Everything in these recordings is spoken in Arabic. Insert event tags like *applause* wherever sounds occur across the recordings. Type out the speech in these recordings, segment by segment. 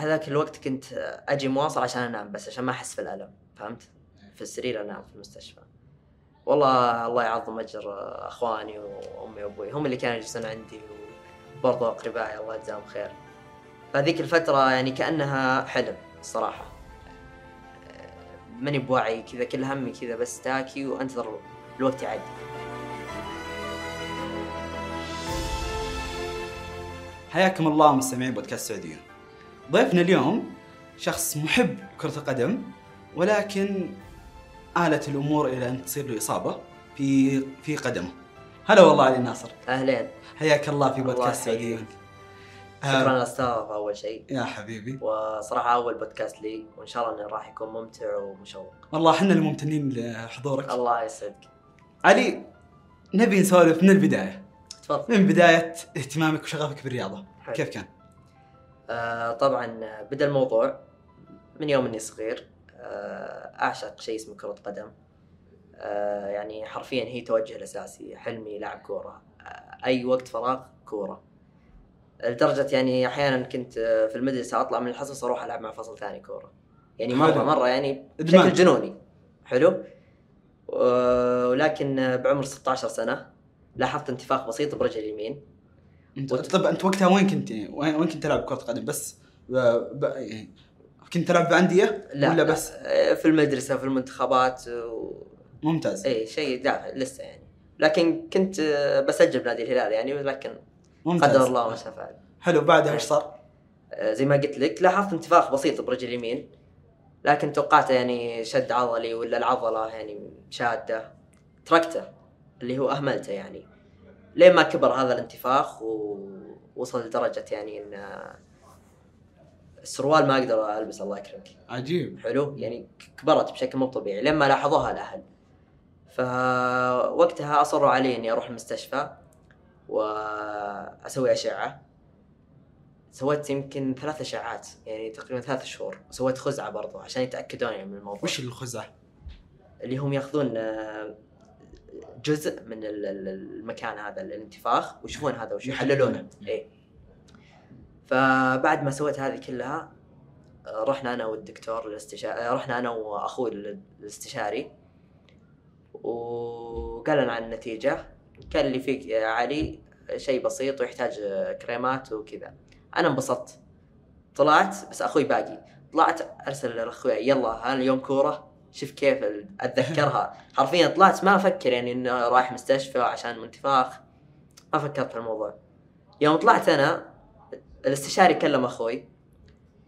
هذاك الوقت كنت أجي مواصل عشان أنام بس عشان ما أحس في الالم فهمت؟ في السرير أنام في المستشفى. والله الله يعظم أجر أخواني وأمي وأبوي هم اللي كانوا يجلسون عندي وبرضه أقربائي الله يجزاهم خير. فهذيك الفترة يعني كأنها حلم الصراحة ماني بوعي كذا كل همي كذا بس تاكي وأنتظر الوقت يعدي. حياكم الله مستمعين بودكاست سعوديون ضيفنا اليوم شخص محب كرة القدم ولكن آلت الأمور إلى أن تصير له إصابة في في قدمه. هلا والله علي ناصر. أهلين. حياك الله في بودكاست. سعوديون شكرا آه للاستضافة أول شيء. يا حبيبي. وصراحة أول بودكاست لي وإن شاء الله إنه راح يكون ممتع ومشوق. والله إحنا الممتنين لحضورك. الله يسعدك. علي نبي نسولف من البداية. تفضل. من بداية اهتمامك وشغفك بالرياضة. حلو. كيف كان؟ آه طبعا بدأ الموضوع من يوم إني صغير. آه أعشق شيء اسمه كرة قدم آه يعني حرفيا هي توجه الأساسي حلمي لعب كورة. آه أي وقت فراغ كورة. لدرجة يعني أحيانا كنت آه، في المدرسة أطلع من الحصص أروح ألعب مع فصل ثاني كورة. يعني مرة. مرة يعني. بشكل جنوني. حلو؟ ولكن بعمر 16 سنة لاحظت انتفاخ بسيط برجل اليمين. طب انت وقتها وين كنت وين وين كنت تلعب كرة قدم بس ب... يعني كنت تلعب بأندية؟ لا ولا بس؟ آه، في المدرسة في المنتخبات و... ممتاز. اي شيء دافع لسه يعني. لكن كنت آه، بسجل بنادي الهلال يعني لكن ممتاز. قدر الله ما شاء فعل. حلو. بعدها إيش صار؟ آه، زي ما قلت لك لاحظت انتفاخ بسيط برجل اليمين لكن توقعته يعني شد عضلي ولا العضلة يعني شادة. تركته اللي هو أهملته يعني. لين ما كبر هذا الانتفاخ ووصل لدرجة يعني آه، السروال ما أقدر ألبس الله يكرمك. عجيب. حلو؟ يعني كبرت بشكل مو طبيعي لما لاحظوها الاهل فوقتها أصروا علي إني أروح المستشفى واسوي أشعة. سويت يمكن ثلاث أشعات يعني تقريبا ثلاث شهور. وسويت خزعة برضو عشان يتأكدون يعني من الموضوع. وش الخزعة؟ اللي هم ياخذون آه، جزء من ال- ال- المكان هذا الانتفاخ ويشوفون هذا وش يحللونه. اي فبعد ما سويت هذه كلها رحنا أنا والدكتور الاستشاري رحنا أنا وأخوي ال- الاستشاري وقال لنا عن النتيجة. قال لي فيك يا علي شيء بسيط ويحتاج كريمات وكذا. أنا انبسطت. طلعت بس أخوي باقي. طلعت أرسل لأخوي يلا ها اليوم كورة؟ شوف كيف أتذكرها. *laughs* حرفيا طلعت ما أفكر يعني إنه رايح مستشفى عشان منتفاخ ما فكرت في الموضوع. يوم طلعت أنا الاستشاري كلم أخوي.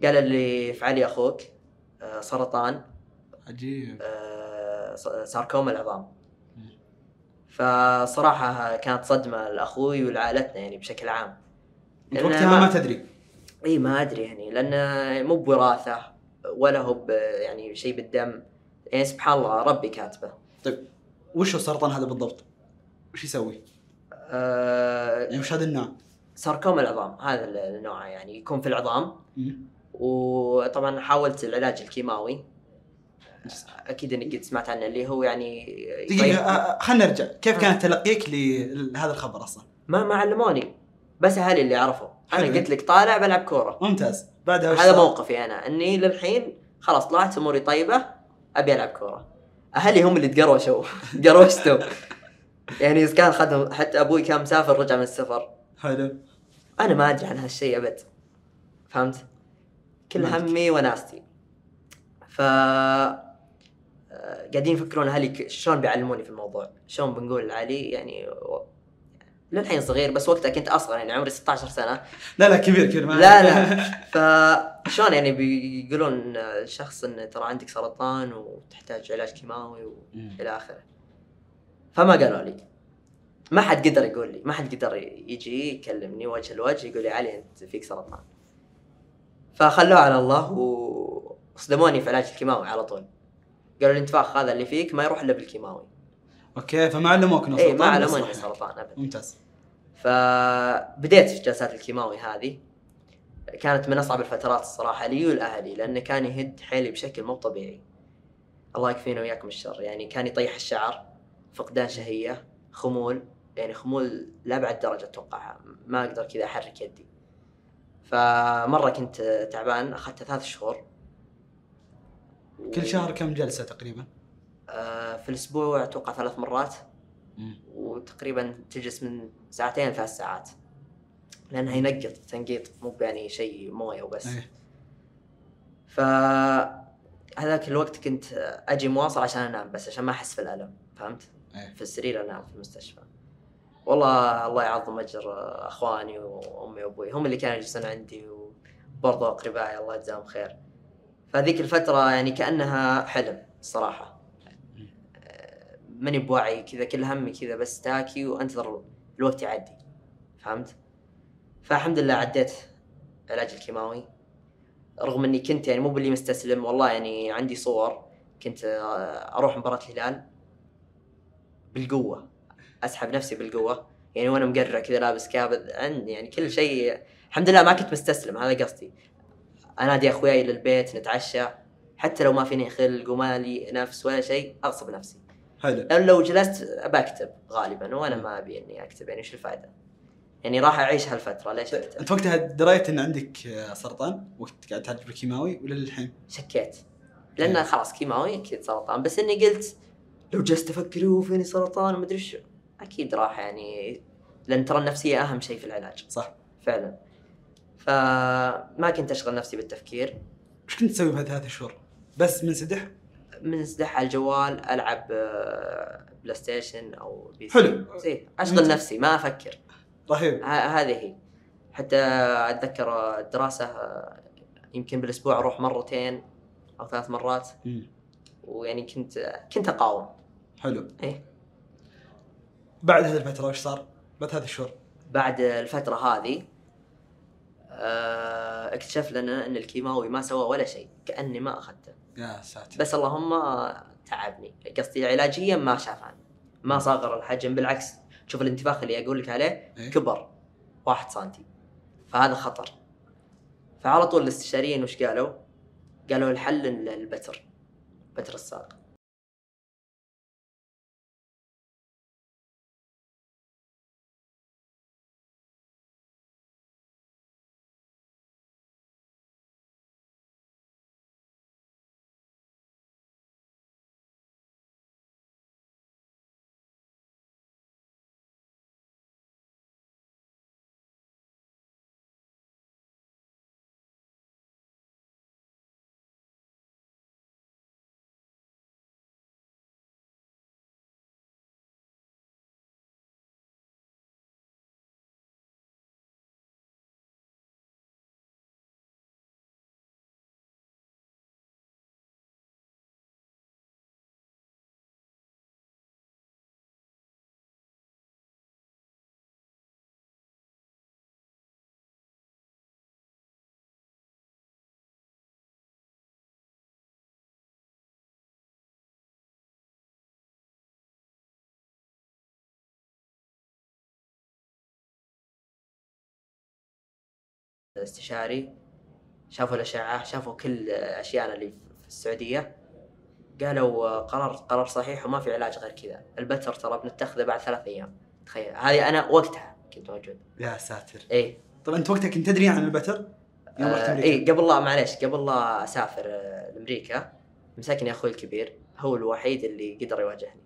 قال لي في علي أخوك آه، سرطان. عجيب. آه، ساركوما العظام. فصراحة كانت صدمة لأخوي ولعائلتنا يعني بشكل عام. لأن وقتها ما تدري؟ إي ما أدري يعني لأنه مو بوراثة ولا هو يعني شيء بالدم. يعني سبحان الله ربي كاتبه طيب وش هو السرطان هذا بالضبط؟ وش يسوي؟ آه يعني وش هذا النوع؟ ساركوما العظام هذا ال- النوع يعني يكون في العظام. وطبعا حاولت العلاج الكيماوي أكيد إنك قد سمعت عنه اللي هو يعني دقيقة طيب- آه، خلينا نرجع كيف آه. كان تلقيك لهذا الخبر أصلا؟ ما ما علموني بس أهلي اللي عرفوا أنا. قلت لك طالع بلعب كورة ممتاز بعدها هذا؟ موقفي أنا إني للحين خلاص طلعت أموري طيبة أبي ألعب كورة أهلي هم اللي تقروشوا *laughs* قروشتوا يعني إذا كان خدم حتى أبوي كان مسافر رجع من السفر حلو أنا ما أدري عن هالشيء أبد فهمت؟ كل. همي وناستي ف آه، قاعدين يفكرون أهلي شلون بيعلموني في الموضوع شلون بنقول لعلي يعني. للحين صغير بس وقتها كنت أصغر يعني عمري 16 سنة. لا لا كبير كبير ما لا لا. فشلون يعني بيقولون الشخص إن ترى عندك سرطان وتحتاج علاج كيماوي. والى آخره. فما قالوا لي. ما حد قدر يقول لي ما حد قدر يجي يكلمني وجه لوجه يقول لي علي أنت فيك سرطان. فخلوه على الله وصدموني في علاج الكيماوي على طول. قالوا الانتفاخ هذا اللي فيك ما يروح إلا بالكيماوي. okay فما علموك إنه إيه سرطان ما بس علموني سرطان ابدا. ممتاز. فبديت في جلسات الكيماوي هذه. كانت من أصعب الفترات الصراحة لي ولأهلي لأنه كان يهد حيلي بشكل مو طبيعي. الله يكفينا وياكم الشر. يعني كان يطيح الشعر فقدان شهية خمول. يعني خمول لابعد درجة أتوقعها. ما أقدر كذا أحرك يدي. فمرة كنت تعبان أخذت ثلاث شهور. كل شهر كم جلسة تقريبا؟ آه، في الأسبوع أتوقع ثلاث مرات. وتقريبا تجلس من ساعتين لثلاث ساعات. لأنها ينقط تنقيط مو يعني شيء موية وبس. إيه. ف هذاك الوقت كنت أجي مواصل عشان أنام بس عشان ما أحس في الألم فهمت؟ إيه. في السرير أنام في المستشفى. والله الله يعظم أجر أخواني وأمي وأبوي هم اللي كانوا يجلسون عندي وبرضه أقربائي الله يجزاهم خير. فهذيك الفترة يعني كأنها حلم الصراحة آه، ماني بوعي كذا كل همي كذا بس تاكي وأنتظر الوقت يعدي. فهمت؟ فالحمد لله عديت علاج الكيماوي. رغم إني كنت يعني مو باللي مستسلم والله يعني عندي صور. كنت آه، أروح مباراة الهلال بالقوة. أسحب نفسي بالقوة. يعني وأنا مقرع كذا لابس كابد عندي يعني كل شيء. الحمد لله ما كنت مستسلم هذا قصدي. أنادي أخوياي للبيت نتعشى. حتى لو ما فيني خلق وما لي نفس ولا شيء أغصب نفسي. حلو. لو جلست بكتب غالبا وأنا ما أبي إني أكتب يعني إيش الفائده؟ يعني راح أعيش هالفترة ليش أكتب؟ انت وقتها دريت إن عندك سرطان وقت قاعد تعالج بالكيماوي ولا للحين؟ شكيت. لأن خلاص كيماوي أكيد سرطان بس إني قلت لو جلست أفكر هو فيني سرطان ومدري إيش أكيد راح يعني لأن ترى النفسية أهم شيء في العلاج. صح. فعلا. فما كنت أشغل نفسي بالتفكير. إيش كنت تسوي بهالثلاث شهور؟ بس منسدح؟ منسدح على الجوال ألعب آه، بلاي ستيشن أو PC. حلو. زي أشغل نفسي ما أفكر. رهيب. هذه هي. حتى أتذكر الدراسة آه، يمكن بالأسبوع أروح مرتين أو ثلاث مرات. مم. ويعني كنت كنت أقاوم. حلو. إيه. بعد هذه الفترة وش صار؟ بعد هذه الشهور بعد الفترة هذه آه، اكتشفت لنا إن الكيماوي ما سوى ولا شيء كأني ما أخذته. يا ساتر. بس اللهم تعبني. قصدي علاجيا ما شاف عني ما صغر الحجم بالعكس. شوف الانتفاخ اللي أقول لك عليه إيه؟ كبر واحد سنتي. فهذا خطر. فعلى طول الاستشاريين وش قالوا؟ قالوا الحل ال- البتر. بتر الساق. استشاري شافوا الأشعة شافوا كل اشياءنا اللي في السعودية. قالوا قرار قرار صحيح وما في علاج غير كذا. البتر ترى بنتخذه بعد ثلاث أيام. تخيل. هذه أنا وقتها كنت موجود. يا ساتر. إيه. طب أنت وقتها كنت تدري عن البتر؟ يوم رحت آه أمريكا. إيه قبل لا معليش قبل لا أسافر آه، لأمريكا مسكني أخوي الكبير. هو الوحيد اللي قدر يواجهني.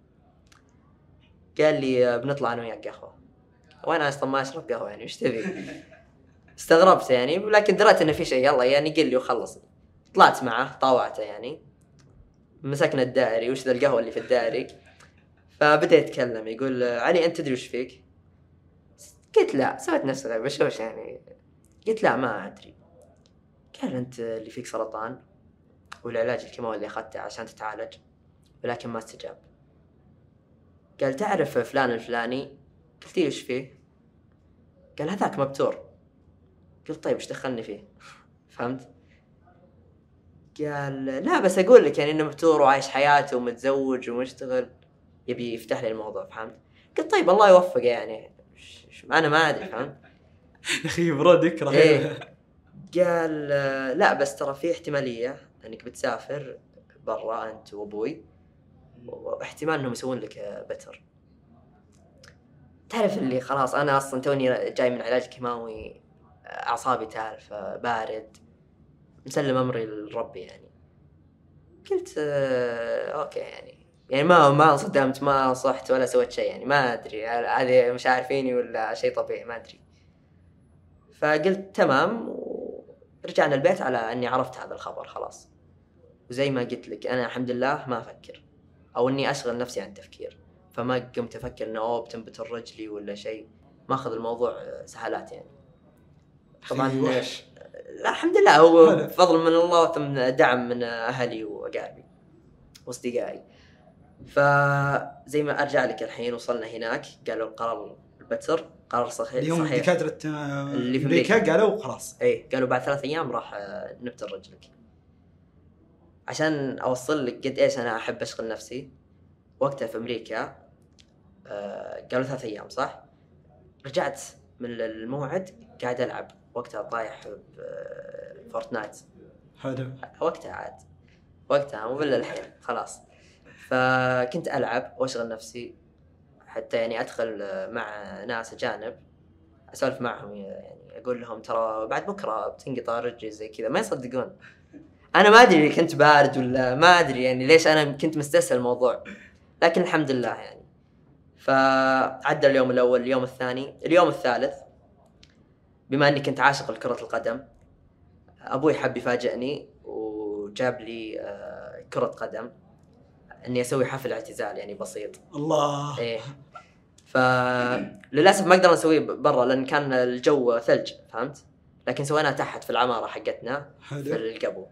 قال لي آه، بنطلع أنا وياك قهوة. وأنا أصلا ما أشرب قهوة يعني وش تبي؟ استغربت يعني لكن دريت إنه في شيء يلا يعني قل لي وخلص. طلعت معه طاوعته يعني. مسكنا الدائري وش ذا القهوة اللي في الدائري؟ فبدأ يتكلم يقول علي أنت تدري وش فيك؟ قلت لا. سويت نفسي بشوش يعني. قلت لا ما أدري. قال أنت اللي فيك سرطان والعلاج الكيماوي اللي أخذته عشان تتعالج ولكن ما استجاب. قال تعرف فلان الفلاني؟ قلت له إيش فيه؟ قال هذاك مبتور. قلت طيب إيش دخلني فيه؟ فهمت؟ قال لا بس أقول لك يعني إنه مبتور وعايش حياته ومتزوج ومشتغل يبي يفتح لي الموضوع فهمت؟ قلت طيب الله يوفقه يعني. أنا ما أدري فهمت؟ يا أخي برودك رهيب إيه. قال لا بس ترى في احتمالية إنك بتسافر ترى أنت وأبوي واحتمال إنهم يسوون لك بتر تعرف اللي خلاص أنا أصلا توني جاي من علاج كيماوي أعصابي تالفة بارد مسلم أمري لربي يعني. قلت آه، okay يعني. يعني ما ما انصدمت ما صحت ولا سويت شيء يعني ما أدري. هذه مشاعر فيني ولا شيء طبيعي ما أدري. فقلت تمام ورجعنا البيت على أني عرفت هذا الخبر خلاص. وزي ما قلت لك أنا الحمد لله ما أفكر. أو أني أشغل نفسي عن التفكير. فما قمت أفكر إنه اوه بتنبت رجلي ولا شيء. ماخذ الموضوع سهالات يعني. طبعا لا الحمد لله. هو هلا. فضل من الله ثم دعم من أهلي وأقاربي وأصدقائي. فزي ما أرجع لك الحين وصلنا هناك قالوا القرار البتر قرار صحيح اللي هم صحيح. دكاترة آه، اللي في أمريكا. قالوا خلاص. اي قالوا بعد ثلاث أيام راح آه، نبتر رجلك. عشان أوصل لك قد إيش أنا أحب أشغل نفسي وقتها في أمريكا آه، قالوا ثلاث أيام صح؟ رجعت من الموعد قاعد ألعب. وقتها طايح بفورتنايت. حلو. وقتها عاد. وقتها مو الا الحين خلاص. فكنت ألعب وأشغل نفسي حتى يعني أدخل مع ناس أجانب أسولف معهم يعني أقول لهم ترى بعد بكرة بتنقطع رجلي زي كذا ما يصدقون. أنا ما أدري كنت بارد ولا ما أدري يعني ليش أنا كنت مستسهل الموضوع. لكن الحمد لله يعني. فعدى اليوم الأول اليوم الثاني اليوم الثالث بما اني كنت عاشق لكرة القدم أبوي حب يفاجئني وجاب لي آه، كرة قدم. إني أسوي حفل اعتزال يعني بسيط. الله. إيه. فللاسف ما أقدر اسويه برا لأن كان الجو ثلج فهمت؟ لكن سويناه تحت في العمارة حقتنا في حلو القبو.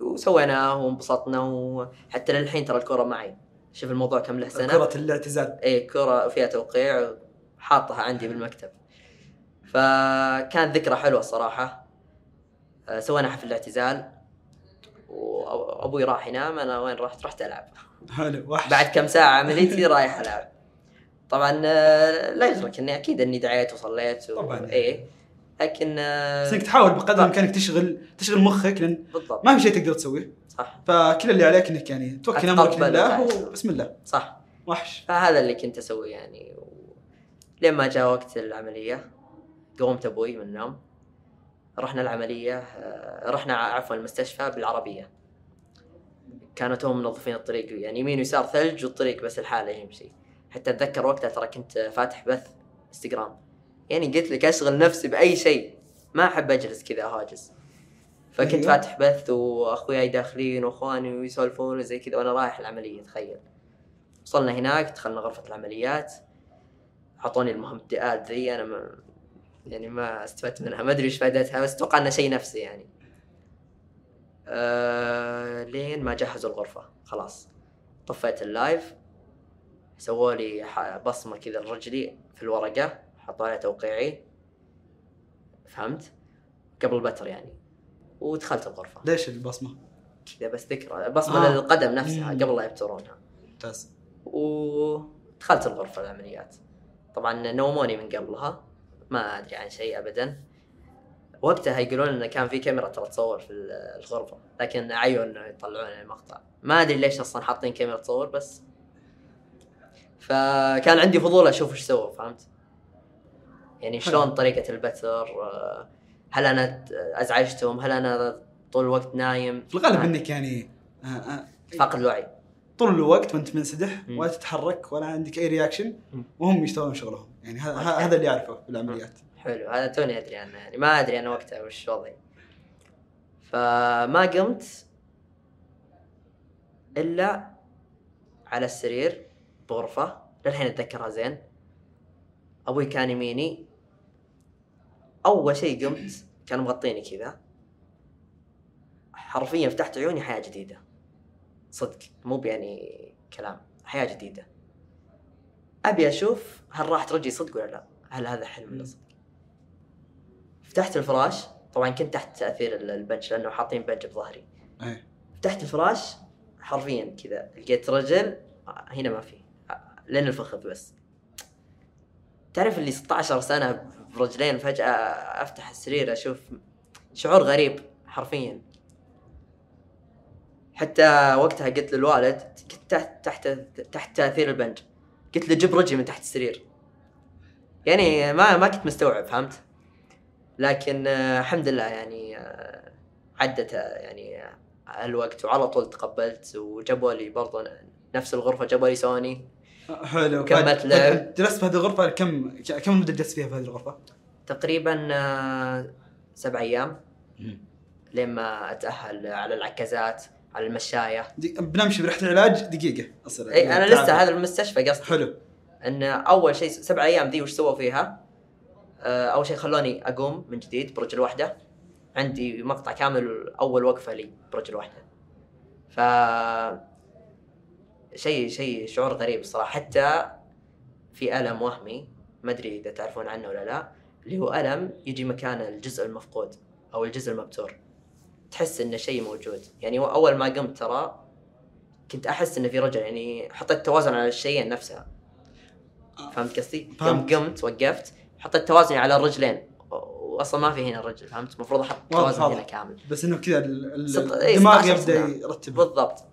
وسويناه وانبسطنا وحتى للحين ترى الكرة معي. شوف الموضوع كم له سنة. كرة الاعتزال. إيه كرة فيها توقيع حاطها عندي بالمكتب. فكانت ذكرى حلوة الصراحة آه، سوينا حفل الاعتزال. وأبوي راح ينام أنا وين رحت؟ رحت ألعب. حلو وحش. بعد كم ساعة عمليتي رايح ألعب. طبعا آه، لا يدرك إني أكيد إني دعيت وصليت و... طبعاً. إيه. لكن آه، بس إنك تحاول بقدر الإمكان تشغل تشغل مخك لأن بالضبط. ما في شيء تقدر تسويه. صح. فكل اللي عليك إنك يعني توكل أمرك لله. وبسم الله. صح. وحش. فهذا اللي كنت أسويه يعني. و... لين ما جاء وقت العملية قومت أبوي من النوم. رحنا العملية آه، رحنا عفوا المستشفى بالعربية. كانوا توهم منظفين الطريق يعني يمين ويسار ثلج والطريق بس الحالة يمشي. حتى أتذكر وقتها ترى كنت فاتح بث إنستغرام. يعني قلت لك أشغل نفسي بأي شيء. ما أحب أجلس كذا هاجس فكنت أيوة. فاتح بث وأخوياي داخلين وأخواني ويسولفون وزي كذا وأنا رايح العملية تخيل. وصلنا هناك دخلنا غرفة العمليات. أعطوني المهدئات ذي ما يعني ما استفدت منها. ما أدري إيش فائدتها بس أتوقع إنها شيء نفسي يعني. آه لين ما جهزوا الغرفة. خلاص. طفيت اللايف. سووا لي بصمة كذا لرجلي في الورقة. حطوا عليها توقيعي. فهمت؟ قبل البتر يعني. ودخلت الغرفة. ليش البصمة؟ كذا بس ذكرى. بصمة آه. للقدم نفسها مم. قبل لا يبترونها. ممتاز. ودخلت الغرفة العمليات طبعا نوموني من قبلها. ما أدري عن شيء أبدا وقتها يقولون انه كان في كاميرا ترى تصور في ال- الغرفة لكن عيوا إنه يطلعون المقطع ما أدري ليش أصلا حاطين كاميرا تصور بس فكان عندي فضول أشوف إيش سووا فهمت؟ يعني شلون طريقة البتر آه، هل أنا أزعجتهم؟ هل أنا طول الوقت نايم؟ في الغالب إنك يعني آه، آه، فاقد الوعي طول الوقت وأنت منسدح. ولا تتحرك ولا عندك أي رياكشن. وهم يشتغلون شغلهم يعني هذا. هذا اللي أعرفه بالعمليات حلو. هذا توني أدري عنه. يعني ما أدري أنا وقتها وش وضعي. فما قمت إلا على السرير بغرفة. للحين أتذكرها زين. أبوي كان يميني. أول شيء قمت كانوا مغطيني كذا. حرفيا فتحت عيوني حياة جديدة. صدق مو يعني كلام حياة جديدة. أبي أشوف هل راحت رجلي صدق ولا لا؟ هل هذا حلم ولا صدق؟ فتحت الفراش. طبعا كنت تحت تأثير ال- البنش لأنه حاطين بنش بظهري. إيه. فتحت الفراش حرفيا كذا لقيت رجل هنا ما في لين الفخذ بس. تعرف اللي 16 سنة برجلين فجأة أفتح السرير أشوف شعور غريب حرفيا. حتى وقتها قلت للوالد كنت تحت تحت تحت تأثير البنج. قلت له جيب رجلي من تحت السرير. يعني ما ما كنت مستوعب فهمت؟ لكن آه، الحمد لله يعني آه، عدت آه، يعني الوقت وعلى طول تقبلت. وجابوا لي برضو نفس الغرفة جابوا لي سوني. حلو. وكملت بعد- لعب. جلست في هذه الغرفة كم كم مدة جلست فيها في هذه الغرفة؟ تقريبا سبع أيام. لين ما أتأهل على العكازات. على المشاية. بنمشي برحلة العلاج دقيقة أصلا إي أنا لسه هذا المستشفى قصدي. حلو. إن أول شيء سبع أيام ذي وش سووا فيها؟ آه، أول شيء خلوني أقوم من جديد برجل واحدة. عندي مقطع كامل أول وقفة لي برجل واحدة. ف شيء شيء شعور غريب الصراحة. حتى في ألم وهمي ما أدري إذا تعرفون عنه ولا لا اللي هو ألم يجي مكان الجزء المفقود أو الجزء المبتور. تحس إنه شيء موجود. يعني أول ما قمت ترى كنت أحس إنه في رجل يعني حطيت توازن على الشيئين نفسها. فهمت قصدي؟ يوم قمت وقفت حطيت توازني على الرجلين. واصلا ما في هنا الرجل فهمت؟ المفروض أحط توازن. هنا كامل. بس إنه كذا إيه، الدماغ 16 يبدأ. يرتبها بالضبط.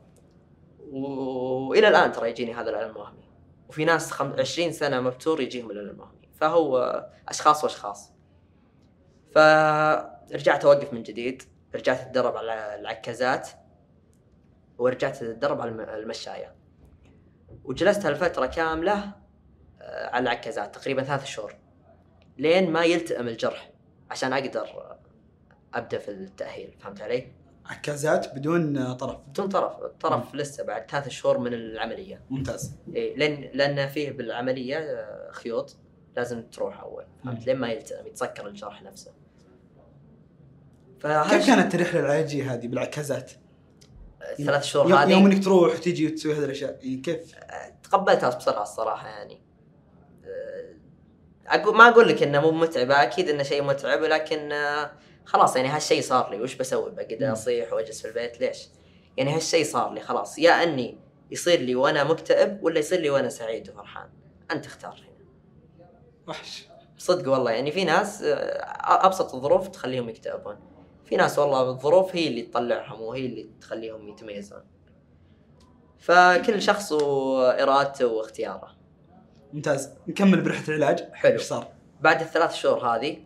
وإلى الآن ترى يجيني هذا الالم الوهمي وفي ناس خم... 20 سنة مبتور يجيهم الالم الوهمي فهو أشخاص وأشخاص. فرجعت أوقف من جديد. رجعت اتدرب على العكازات ورجعت اتدرب على الم- المشاية. وجلست هالفترة كاملة آه، على العكازات تقريبا ثلاث شهور لين ما يلتئم الجرح عشان أقدر أبدأ في التأهيل فهمت علي؟ عكازات بدون طرف. بدون طرف الطرف لسه بعد ثلاث شهور من العملية. ممتاز. إيه لأن لأن فيه بالعملية آه، خيوط لازم تروح أول فهمت. لين ما يلتئم يتسكر الجرح نفسه. كيف كانت الرحله العلاجيه هذه بالعكازات؟ الثلاث شهور يوم, يوم هذه. انك تروح وتجي وتسوي هذه الأشياء. يعني كيف؟ تقبلتها بسرعة الصراحة يعني. آه، أقول ما أقول لك إنه مو متعبه أكيد إنه شيء متعب ولكن آه، خلاص يعني هالشيء صار لي. وش بسوي؟ بقعد. أصيح وأجلس في البيت؟ ليش؟ يعني هالشيء صار لي خلاص. يا أني يصير لي وأنا مكتئب ولا يصير لي وأنا سعيد وفرحان. أنت اختار هنا. وحش. صدق والله. يعني في ناس أبسط الظروف تخليهم يكتئبون. في ناس والله الظروف هي اللي تطلعهم وهي اللي تخليهم يتميزون. فكل شخص وإرادته واختياره. ممتاز. نكمل برحلة العلاج. حلو. إيش صار؟ بعد الثلاث شهور هذه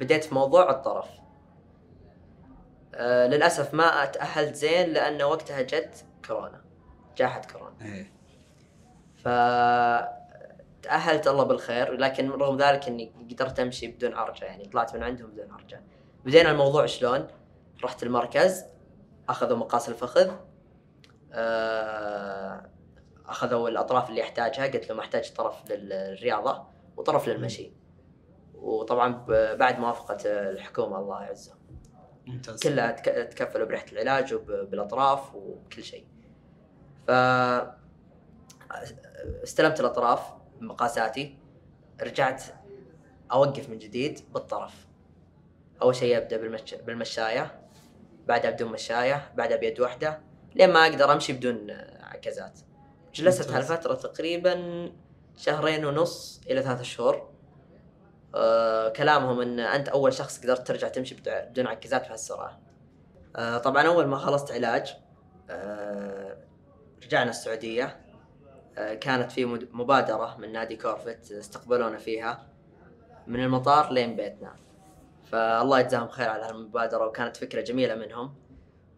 بديت في موضوع الطرف. آه للأسف ما تاهلت زين لأن وقتها جت كورونا. جائحه كورونا. إيه. ف تأهلت الله بالخير لكن رغم ذلك إني قدرت أمشي بدون عرجة يعني طلعت من عندهم بدون عرجة بدينا الموضوع شلون؟ رحت المركز أخذوا مقاس الفخذ آه، أخذوا الأطراف اللي احتاجها قلت لهم أحتاج طرف للرياضة وطرف للمشي. وطبعا بعد موافقة الحكومة الله يعزهم ممتاز. كلها تك- تكفلوا بريحة العلاج وبالاطراف وكل شيء. ف استلمت الأطراف بمقاساتي رجعت أوقف من جديد بالطرف. أول شيء أبدأ بالمش... بالمشاية بعدها بدون مشاية بعدها بيد واحدة لين ما أقدر أمشي بدون عكازات جلست ممتاز. هالفترة تقريبا شهرين ونص إلى ثلاثة شهور. آه كلامهم إن أنت أول شخص قدرت ترجع تمشي بدون عكازات بهالسرعة. آه طبعا أول ما خلصت علاج آه رجعنا السعودية. آه كانت في مبادرة من نادي كورفت استقبلونا فيها من المطار لين بيتنا. فالله يجزاهم خير على هالمبادرة وكانت فكرة جميلة منهم.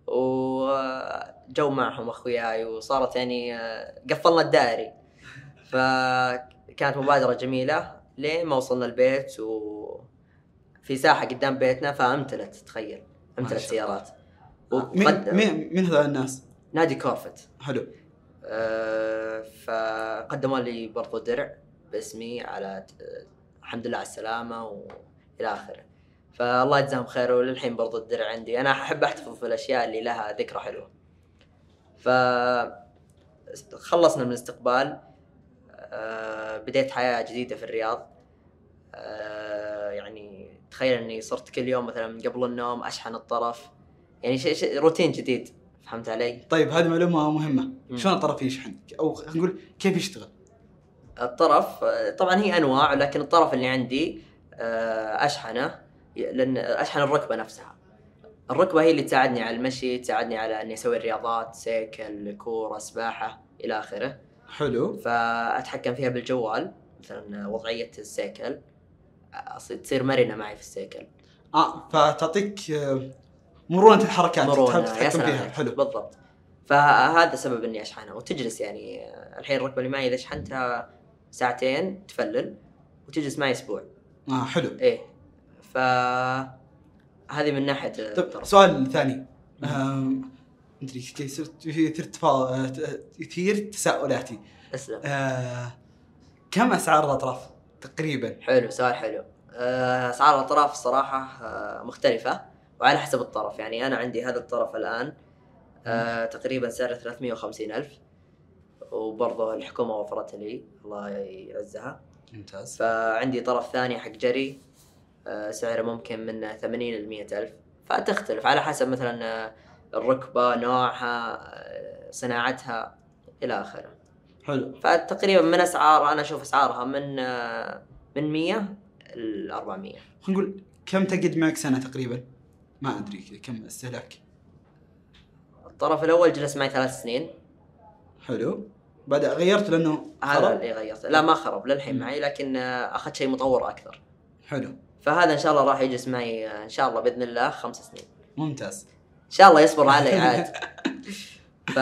وجو معهم أخوياي وصارت يعني آه، قفلنا الدائري. فكانت مبادرة جميلة لين ما وصلنا البيت وفي ساحة قدام بيتنا فأمتلت تخيل أمتلت. سيارات. مين وقد- مين مين هذول الناس؟ نادي كورفت. حلو. آه، فقدموا لي برضو درع باسمي على آه، الحمد لله على السلامة وإلى آخره. فالله يجزاهم خير وللحين برضو الدرع عندي. أنا أحب أحتفظ في الأشياء اللي لها ذكرى حلوة. ف خلصنا من الاستقبال. آه، بديت حياة جديدة في الرياض. آه، يعني تخيل إني صرت كل يوم مثلا من قبل النوم أشحن الطرف. يعني شيء شيء روتين جديد. فهمت علي؟ طيب هذه معلومة مهمة. شلون الطرف يشحن؟ أو خلينا نقول كيف يشتغل؟ الطرف آه، طبعا هي أنواع لكن الطرف اللي عندي أشحنة. لأن أشحن الركبة نفسها. الركبة هي اللي تساعدني على المشي تساعدني على إني أسوي الرياضات سيكل كورة سباحة إلى آخره. حلو. فأتحكم فيها بالجوال مثلا وضعية السيكل. تصير مرنة معي في السيكل. آه فتعطيك آه، مرونة الحركات يا تتحكم فيها. حلو. بالضبط. فهذا سبب إني أشحنها. وتجلس يعني آه، الحين الركبة اللي معي إذا شحنتها ساعتين تفلل وتجلس معي أسبوع. آه حلو. إيه. ف هذه من ناحية طيب. سؤال ثاني. مدري صرت يثير. يثير تساؤلاتي. اسلم. آه، كم أسعار الأطراف تقريبا؟ حلو سؤال حلو. آه، أسعار الأطراف الصراحه آه، مختلفة وعلى حسب الطرف. يعني أنا عندي هذا الطرف الآن آه، تقريبا سعره 350 ألف وبرضه الحكومة وفرت لي الله يعزها. ممتاز. فعندي طرف ثاني حق جري سعره ممكن من 80 ل 100 ألف. فتختلف. على حسب مثلا آه، الركبة نوعها آه، صناعتها إلى آخره. حلو. فتقريبا من أسعار أنا أشوف أسعارها من آه، من 100 ل 400 خلينا نقول كم تقعد معك سنة تقريبا؟ ما أدري كم استهلاك. الطرف الأول جلس معي ثلاث سنين. حلو. بعد غيرت لأنه هذا؟ اللي غيرت لا ما خرب. للحين. معي لكن آه، أخذت شيء مطور أكثر. حلو. فهذا إن شاء الله راح يجلس معي آه، إن شاء الله بإذن الله خمس سنين. ممتاز. إن شاء الله يصبر علي عاد. *laughs* ف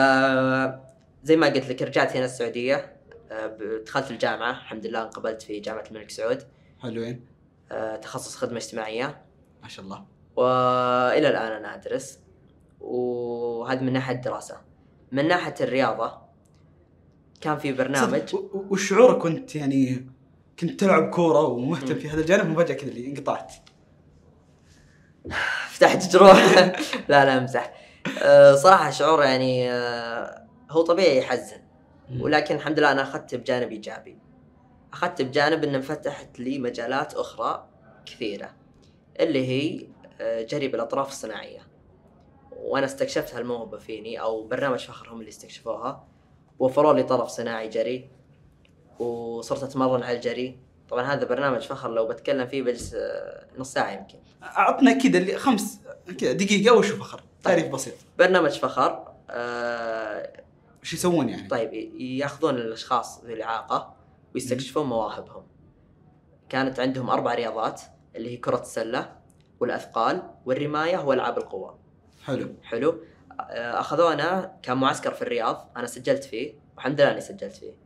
زي ما قلت لك رجعت هنا السعودية آه، دخلت الجامعة. الحمد لله انقبلت في جامعة الملك سعود. حلوين. آه، تخصص خدمة اجتماعية. ما شاء الله. والى الآن أنا أدرس. وهذا من ناحية الدراسة. من ناحية الرياضة كان في برنامج. صدق، و- و- وش شعورك كنت يعني كنت تلعب كورة ومهتم. في هذا الجانب وفجأة كذا اللي انقطعت. *laughs* فتحت جروح *laughs* لا لا امزح آه، صراحة شعور يعني آه، هو طبيعي يحزن. ولكن الحمد لله أنا أخذت بجانب إيجابي. أخذت بجانب ان انفتحت لي مجالات أخرى كثيرة اللي هي آه، جري بالأطراف الصناعية. وأنا استكشفت هالموهبة فيني أو برنامج فخر هم اللي استكشفوها. وفروا لي طرف صناعي جري. وصرت أتمرن على الجري طبعا هذا برنامج فخر لو بتكلم فيه بجلس آه، نص ساعة يمكن عطنا كذا اللي خمس كذا دقيقة وشو فخر تعريف بسيط برنامج فخر آه، وش يسوون يعني طيب ياخذون الأشخاص ذوي الإعاقة ويستكشفون مواهبهم. كانت عندهم أربع رياضات اللي هي كرة السلة والأثقال والرماية وألعاب القوى. حلو حلو؟ آه، أخذونا كان معسكر في الرياض أنا سجلت فيه والحمد لله إني سجلت فيه.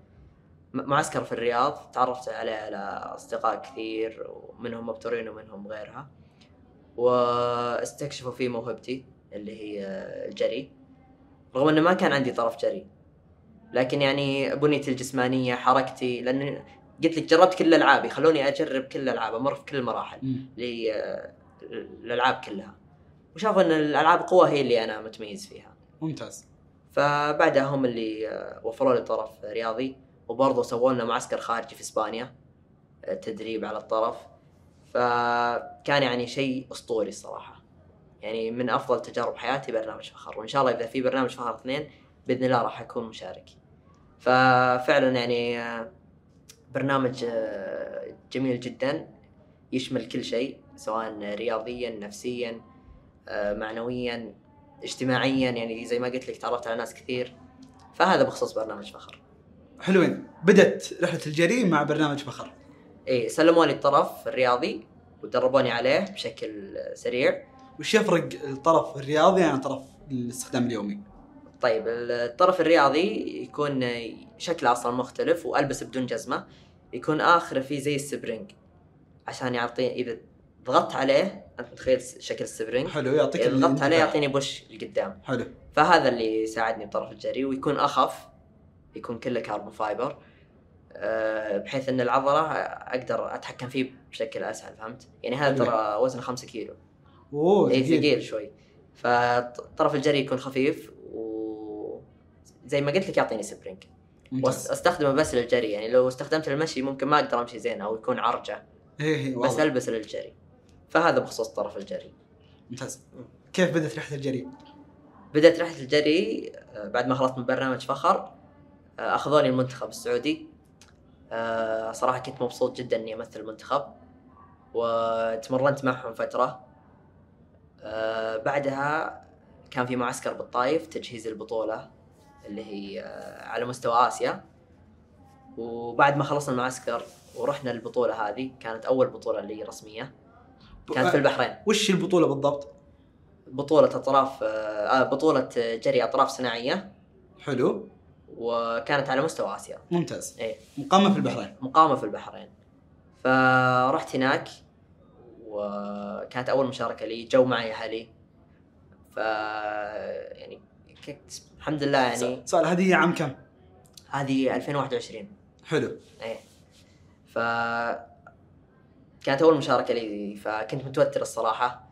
معسكر في الرياض تعرفت عليه على أصدقاء كثير ومنهم مبتورين ومنهم غيرها. واستكشفوا فيه موهبتي اللي هي الجري. رغم إنه ما كان عندي طرف جري. لكن يعني بنيتي الجسمانية حركتي لأن قلت لك جربت كل الالعاب يخلوني أجرب كل الالعاب أمر في كل المراحل الألعاب كلها. وشافوا إن الألعاب قوة هي اللي أنا متميز فيها. ممتاز. فبعدها هم اللي وفروا لي طرف رياضي. وبرضه سووا لنا معسكر خارجي في إسبانيا آه، تدريب على الطرف. فكان يعني شيء أسطوري الصراحة. يعني من أفضل تجارب حياتي برنامج فخر. وإن شاء الله إذا في برنامج فخر اثنين بإذن الله راح أكون مشارك ففعلا يعني آه، برنامج آه، جميل جدا يشمل كل شيء سواء رياضيا نفسيا معنويا اجتماعيا. يعني زي ما قلت لك تعرفت على ناس كثير. فهذا بخصوص برنامج فخر. حلوين. بدت رحلة الجري مع برنامج فخر. إي سلموا لي الطرف الرياضي ودربوني عليه بشكل سريع. وش يفرق الطرف الرياضي عن طرف الاستخدام اليومي؟ طيب الطرف الرياضي يكون شكله أصلا مختلف وألبس بدون جزمة. يكون اخره فيه زي ال spring عشان يعطي إذا ضغطت عليه أنت متخيل شكل ال spring؟ حلو يعطيك إذا ضغطت عليه. يعطيني push لقدام. حلو. فهذا اللي ساعدني بطرف الجري ويكون أخف. يكون كله carbon fiber أه، بحيث إن العضلة أقدر أتحكم فيه بشكل أسهل فهمت؟ يعني هذا. ترى وزنه 5 كيلو. أوه إيه ثقيل. شوي. فطرف الجري يكون خفيف و زي ما قلت لك يعطيني spring واستخدمه بس للجري. يعني لو استخدمت للمشي ممكن ما أقدر أمشي زين أو يكون عرجة. إيه إيه بس. ألبس للجري. فهذا بخصوص طرف الجري. ممتاز. كيف بدت رحلة الجري؟ بدأت رحلة الجري آه، بعد ما خلصت من برنامج فخر. آه، أخذوني المنتخب السعودي. آه، صراحة كنت مبسوط جدا إني أمثل المنتخب وتمرنت معهم فترة. آه، بعدها كان في معسكر بالطايف تجهيز البطولة اللي هي على مستوى آسيا. وبعد ما خلصنا المعسكر ورحنا البطوله هذه كانت أول بطولة لي رسمية. كانت في البحرين. وش البطولة بالضبط؟ بطولة أطراف بطولة جري أطراف صناعية. حلو. وكانت على مستوى آسيا. ممتاز. إيه. مقامه في البحرين. مقامه في البحرين. فرحت هناك وكانت أول مشاركة لي جو معي أهلي ف يعني كنت الحمد لله يعني سؤال هذه عام كم؟ هذه 2021 حلو. إيه. ف كانت أول مشاركة لي فكنت متوتر الصراحة.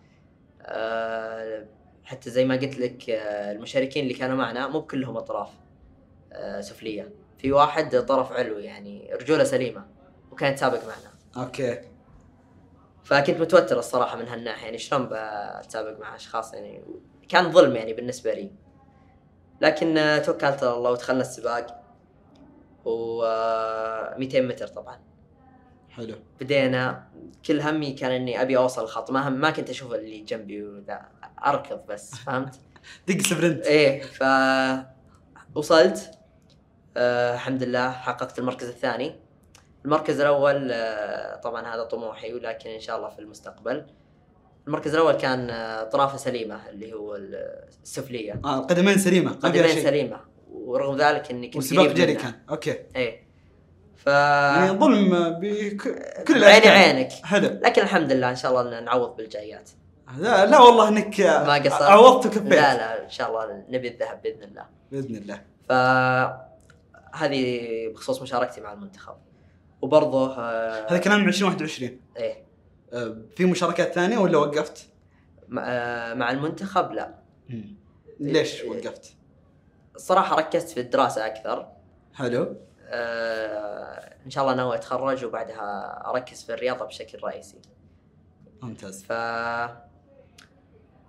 أه حتى زي ما قلت لك آه، المشاركين اللي كانوا معنا مو كلهم أطراف. سفلية. في واحد طرف علوي يعني رجوله سليمة وكان يتسابق معنا. أوكي. فكنت متوتر الصراحة من هالناحية يعني شلون بتسابق مع أشخاص؟ يعني كان ظلم يعني بالنسبة لي. لكن آه، توكلت على الله ودخلنا السباق و 200 متر طبعا. حلو. بدينا كل همي كان إني أبي أوصل الخط. ما هم ما كنت أشوف اللي جنبي وذا أركض بس فهمت؟ *laughs* دق سبرنت. إيه ف وصلت. آه الحمد لله حققت المركز الثاني. المركز الأول آه طبعا هذا طموحي ولكن إن شاء الله في المستقبل. المركز الأول كان آه طرافة سليمة اللي هو السفلية. آه القدمين سليمة قدمين شيء. سليمة. ورغم ذلك إني كنت وسباق جري. كان. أوكي. إيه. ف يعني ظلم بكل الأشكال. عينك. حلو لكن الحمد لله إن شاء الله نعوض بالجايات. لا, لا والله إنك ما قصرت. عوضت وكفيت لا لا إن شاء الله نبي الذهب بإذن الله. بإذن الله. ف هذه بخصوص مشاركتي مع المنتخب وبرضه آه، هذا كلام 2021 إيه آه، في مشاركات ثانية ولا وقفت؟ مع, آه، المنتخب لا ليش. وقفت؟ الصراحه ركزت في الدراسة أكثر حلو آه، إن شاء الله ناوي أتخرج وبعدها أركز في الرياضة بشكل رئيسي ممتاز ف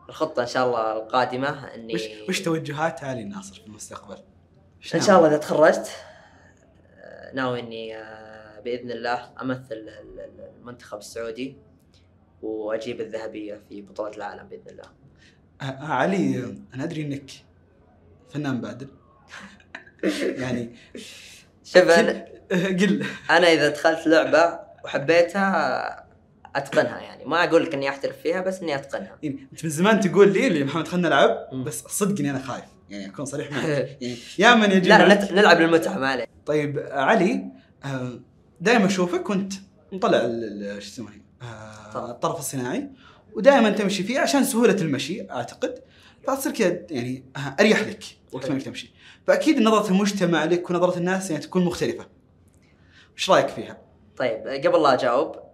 الخطة إن شاء الله القادمة إني وش وش توجهات علي ناصر في المستقبل؟ إن؟ شاء الله إذا تخرجت آه، ناوي إني آه، بإذن الله أمثل ال- ال- المنتخب السعودي وأجيب الذهبية في بطولة العالم بإذن الله. آه، علي أنا أدري إنك فنان بادل. *laughs* يعني شوف أنا *laughs* قل. أنا إذا دخلت لعبة وحبيتها أتقنها يعني. ما أقول لك إني أحترف فيها بس إني أتقنها. يعني أنت من زمان تقول لي اللي محمد خلنا نلعب. بس صدق إني أنا خايف. يعني أكون صريح معك. *laughs* يعني يا من يجي لا نت- نلعب للمتعة ما عليه طيب آه، علي دائما أشوفك وأنت مطلع شو اسمه آه،. الطرف الصناعي ودائما تمشي فيه عشان سهولة المشي أعتقد. فتصير كذا يعني آه، أريح لك وقت ما انك تمشي. فأكيد نظرة المجتمع لك ونظرة الناس يعني تكون مختلفة. وش رأيك فيها؟ طيب قبل لا أجاوب آه،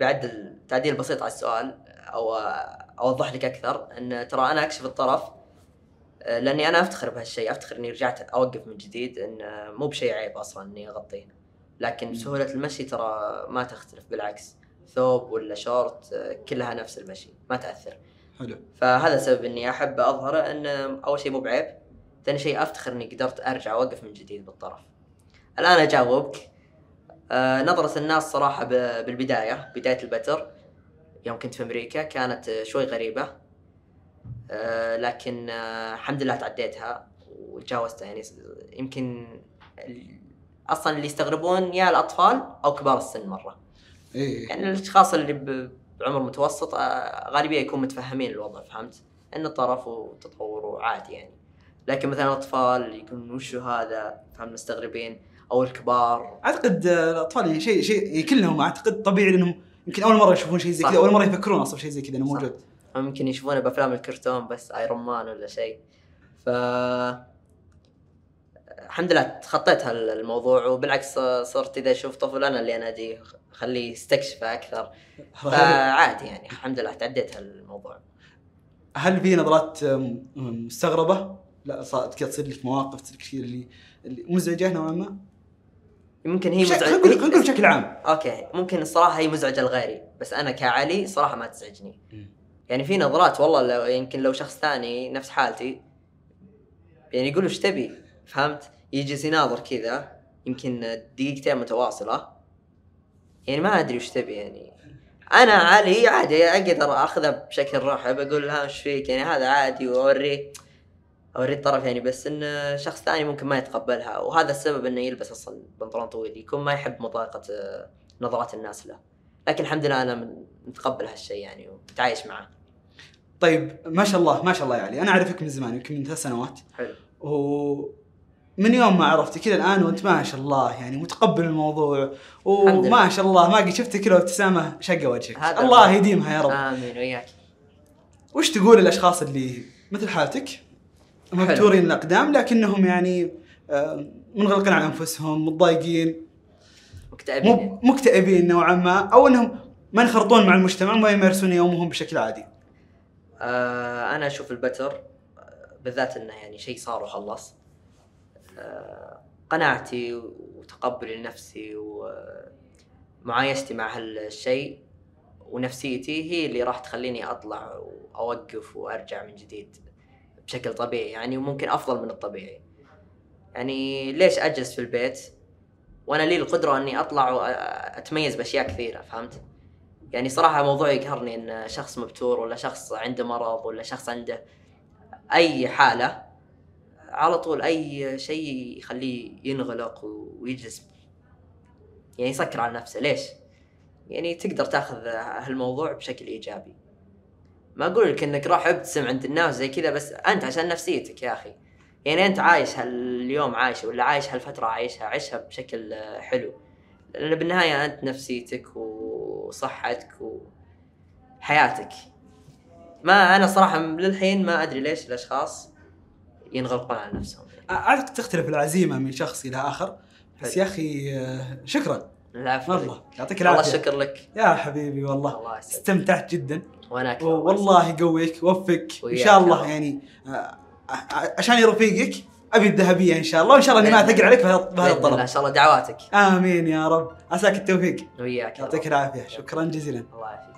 بعدل تعديل بسيط على السؤال أو أوضح لك أكثر إن ترى أنا أكشف الطرف آه، لأني أنا أفتخر بهالشيء أفتخر إني رجعت أوقف من جديد إن مو بشيء عيب أصلا إني أغطيه. لكن مم. سهولة المشي ترى ما تختلف بالعكس ثوب ولا شورت آه، كلها نفس المشي ما تأثر. حلو. فهذا سبب إني أحب أظهره إن أول شيء مو بعيب ثاني شيء أفتخر إني قدرت أرجع أوقف من جديد بالطرف. الآن أجاوبك. آه نظرة الناس صراحة بالبداية بداية البتر. يوم كنت في أمريكا كانت شوي غريبة. آه لكن آه الحمد لله تعديتها وتجاوزتها. يعني يمكن أصلا اللي يستغربون يا الأطفال أو كبار السن مرة. إيه. يعني الأشخاص اللي بعمر متوسط غالبية يكون متفهمين الوضع فهمت؟ انه طرف وتطور وعادي يعني. لكن مثلا الأطفال يقولون وشو هذا؟ فهم مستغربين. أو الكبار أعتقد آه، الأطفال شيء شيء كلهم أعتقد طبيعي لانهم يمكن أول مرة يشوفون شيء زي. كذا أول مرة يفكرون أصلا شيء زي كذا إنه. موجود ممكن يشوفونه بأفلام الكرتون بس ايرون مان ولا شيء ف الحمد لله تخطيت هالموضوع وبالعكس صرت إذا أشوف طفل أنا اللي اناديه خليه يستكشفه أكثر *laughs* فعادي يعني الحمد لله تعديت هالموضوع هل في نظرات مستغربة؟ لا صارت كذا تصير لك مواقف تصير اللي اللي مزعجة نوعا ما؟ يمكن هي بشكل- مزعجه خلينا نقول بشكل عام. okay ممكن الصراحة هي مزعجة لغيري بس أنا كعلي صراحة ما تزعجني. يعني في نظرات والله لو يمكن لو شخص ثاني نفس حالتي يعني يقول إيش تبي؟ فهمت؟ يجلس يناظر كذا يمكن دقيقتين متواصلة. يعني ما أدري وش تبي يعني. أنا علي عادي أقدر أخذها بشكل رحب أقول ها إيش فيك؟ يعني هذا عادي واوريه اوريه الطرف يعني بس إن شخص ثاني ممكن ما يتقبلها وهذا السبب إنه يلبس أصلا بنطلون طويل يكون ما يحب مضايقة آه، نظرات الناس له. لكن الحمد لله أنا من- متقبل هالشيء يعني ومتعايش معه. طيب ما شاء الله ما شاء الله يا علي. أنا أعرفك من زمان يمكن من ثلاث سنوات. حلو. ومن يوم ما عرفتك كذا الآن وأنت ما شاء الله يعني متقبل الموضوع. وما شاء الله ما قد شفتك كذا ابتسامة شقة وجهك. الله. يديمها يا رب. آمين وياك وش تقول للاشخاص اللي مثل حالتك؟ مبتورين الأقدام لكنهم يعني آه، منغلقين على أنفسهم متضايقين. مكتئبين. مكتئبين نوعا ما أو إنهم ما ينخرطون مع المجتمع وما يمارسون يومهم بشكل عادي. آه أنا أشوف البتر بالذات إنه يعني شيء صار وخلص آه قناعتي وتقبلي لنفسي ومعايشتي مع هالشيء ونفسيتي هي اللي راح تخليني أطلع وأوقف وأرجع من جديد. بشكل طبيعي يعني وممكن أفضل من الطبيعي يعني ليش أجلس في البيت وأنا لي القدرة إني أطلع واتميز بأشياء كثيرة فهمت؟ يعني صراحة موضوع يقهرني إن شخص مبتور ولا شخص عنده مرض ولا شخص عنده أي حالة على طول أي شيء يخليه ينغلق ويجلس يعني يسكر على نفسه ليش؟ يعني تقدر تأخذ هالموضوع بشكل إيجابي ما أقول لك إنك روح أبتسم عند الناس زي كذا بس أنت عشان نفسيتك يا أخي. يعني أنت عايش هاليوم عايش ولا عايش هالفترة عايشها عيشها بشكل حلو. لأن بالنهاية أنت نفسيتك وصحتك وحياتك. ما أنا صراحة للحين ما أدري ليش الأشخاص ينغلقون على نفسهم. اعرف تختلف العزيمة من شخص إلى آخر. بس. يا أخي شكرا. العفو والله يعطيك الله العافية. الشكر لك. يا حبيبي والله. الله استمتعت جدا. وأنا أكثر والله يقويك ووفقك وياك شاء الله. يعني آه، آه، عشان رفيقك أبي الذهبية إن شاء الله وإن شاء الله إني ما أثقل عليك بهذا الطلب. إن شاء الله دعواتك. آمين يا رب. عساك التوفيق. وياك يا يعطيك. العافية. شكرا جزيلا. الله يعافيك.